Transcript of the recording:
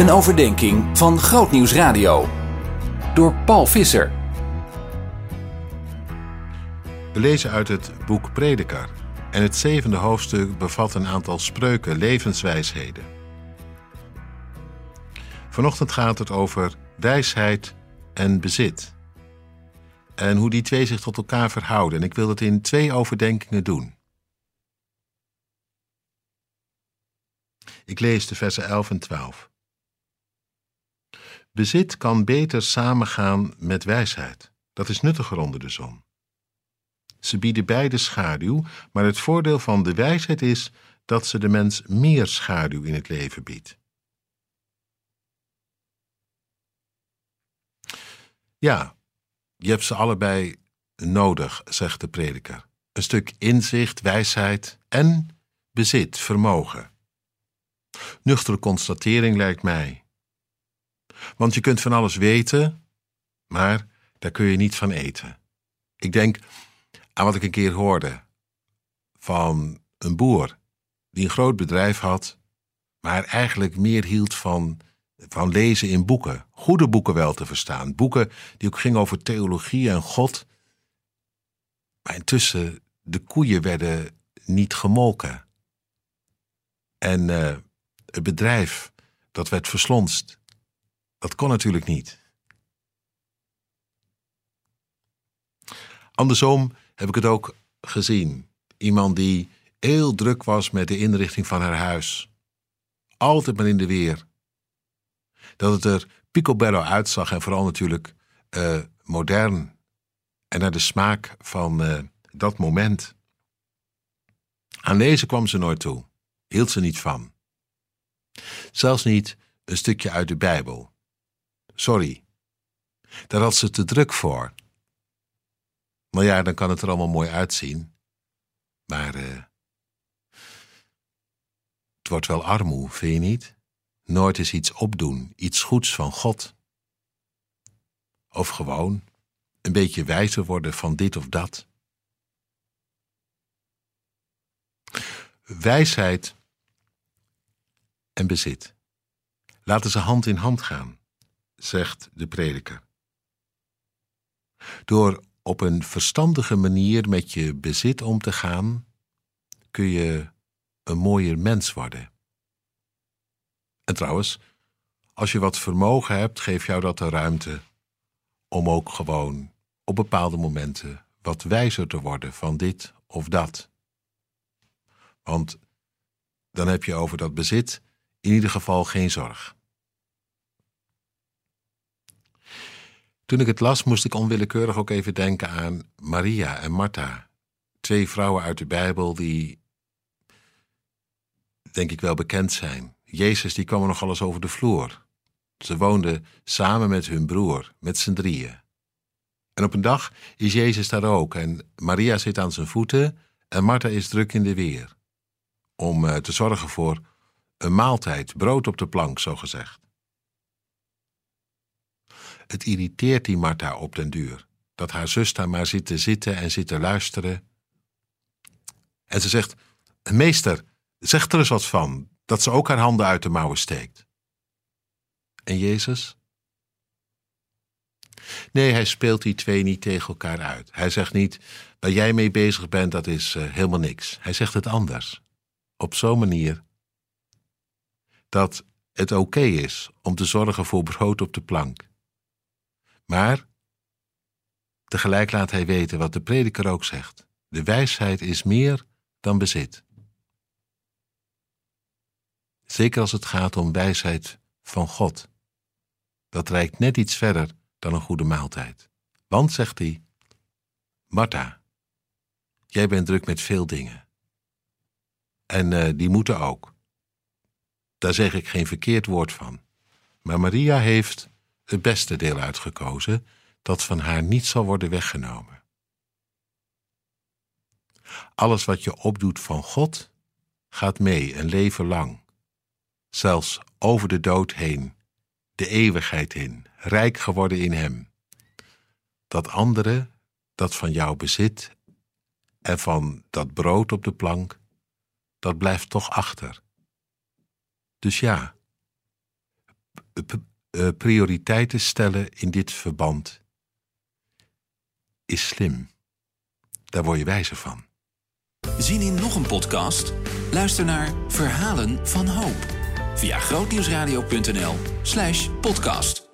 Een overdenking van Grootnieuws Radio. Door Paul Visser. We lezen uit het boek Prediker. En het zevende hoofdstuk bevat een aantal spreuken, levenswijsheden. Vanochtend gaat het over wijsheid en bezit. En hoe die twee zich tot elkaar verhouden. En ik wil het in twee overdenkingen doen. Ik lees de versen 11 en 12. Bezit kan beter samengaan met wijsheid. Dat is nuttiger onder de zon. Ze bieden beide schaduw, maar het voordeel van de wijsheid is dat ze de mens meer schaduw in het leven biedt. Ja, je hebt ze allebei nodig, zegt de prediker. Een stuk inzicht, wijsheid en bezit, vermogen. Nuchtere constatering lijkt mij. Want je kunt van alles weten, maar daar kun je niet van eten. Ik denk aan wat ik een keer hoorde van een boer die een groot bedrijf had, maar eigenlijk meer hield van, van lezen in boeken. Goede boeken wel te verstaan. Boeken die ook gingen over theologie en God. Maar intussen, de koeien werden niet gemolken. En uh, het bedrijf, dat werd verslonst. Dat kon natuurlijk niet. Andersom heb ik het ook gezien. Iemand die heel druk was met de inrichting van haar huis. Altijd maar in de weer. Dat het er picobello uitzag en vooral natuurlijk uh, modern. En naar de smaak van uh, dat moment. Aan lezen kwam ze nooit toe. Hield ze niet van. Zelfs niet een stukje uit de Bijbel. Sorry. Daar had ze te druk voor. Nou ja, dan kan het er allemaal mooi uitzien. Maar uh, het wordt wel armoe, vind je niet? Nooit eens iets opdoen, iets goeds van God. Of gewoon een beetje wijzer worden van dit of dat. Wijsheid en bezit. Laten ze hand in hand gaan, zegt de prediker. Door op een verstandige manier met je bezit om te gaan, kun je een mooier mens worden. En trouwens, als je wat vermogen hebt, geeft jou dat de ruimte om ook gewoon op bepaalde momenten wat wijzer te worden van dit of dat. Want dan heb je over dat bezit in ieder geval geen zorg. Toen ik het las, moest ik onwillekeurig ook even denken aan Maria en Martha. Twee vrouwen uit de Bijbel die, denk ik wel, bekend zijn. Jezus die kwam nog alles over de vloer. Ze woonden samen met hun broer, met z'n drieën. En op een dag is Jezus daar ook en Maria zit aan zijn voeten en Martha is druk in de weer. Om uh, te zorgen voor een maaltijd, brood op de plank, zo gezegd. Het irriteert die Martha op den duur, dat haar zus daar maar zit te zitten en zit te luisteren. En ze zegt, meester, zeg er eens wat van, dat ze ook haar handen uit de mouwen steekt. En Jezus? Nee, hij speelt die twee niet tegen elkaar uit. Hij zegt niet, waar jij mee bezig bent, dat is uh, helemaal niks. Hij zegt het anders. Op zo'n manier dat het oké is om te zorgen voor brood op de plank. Maar tegelijk laat hij weten wat de prediker ook zegt: de wijsheid is meer dan bezit. Zeker als het gaat om wijsheid van God. Dat reikt net iets verder dan een goede maaltijd. Want, zegt hij, Martha, jij bent druk met veel dingen. En uh, die moeten ook. Daar zeg ik geen verkeerd woord van. Maar Maria heeft het beste deel uitgekozen, dat van haar niet zal worden weggenomen. Alles wat je opdoet van God, gaat mee een leven lang, zelfs over de dood heen, de eeuwigheid in, rijk geworden in Hem. Dat andere, dat van jou bezit en van dat brood op de plank, dat blijft toch achter. Dus ja, uh, prioriteiten stellen in dit verband is slim. Daar word je wijzer van. Zien in nog een podcast? Luister naar Verhalen van Hoop via grootnieuwsradio.nl/podcast.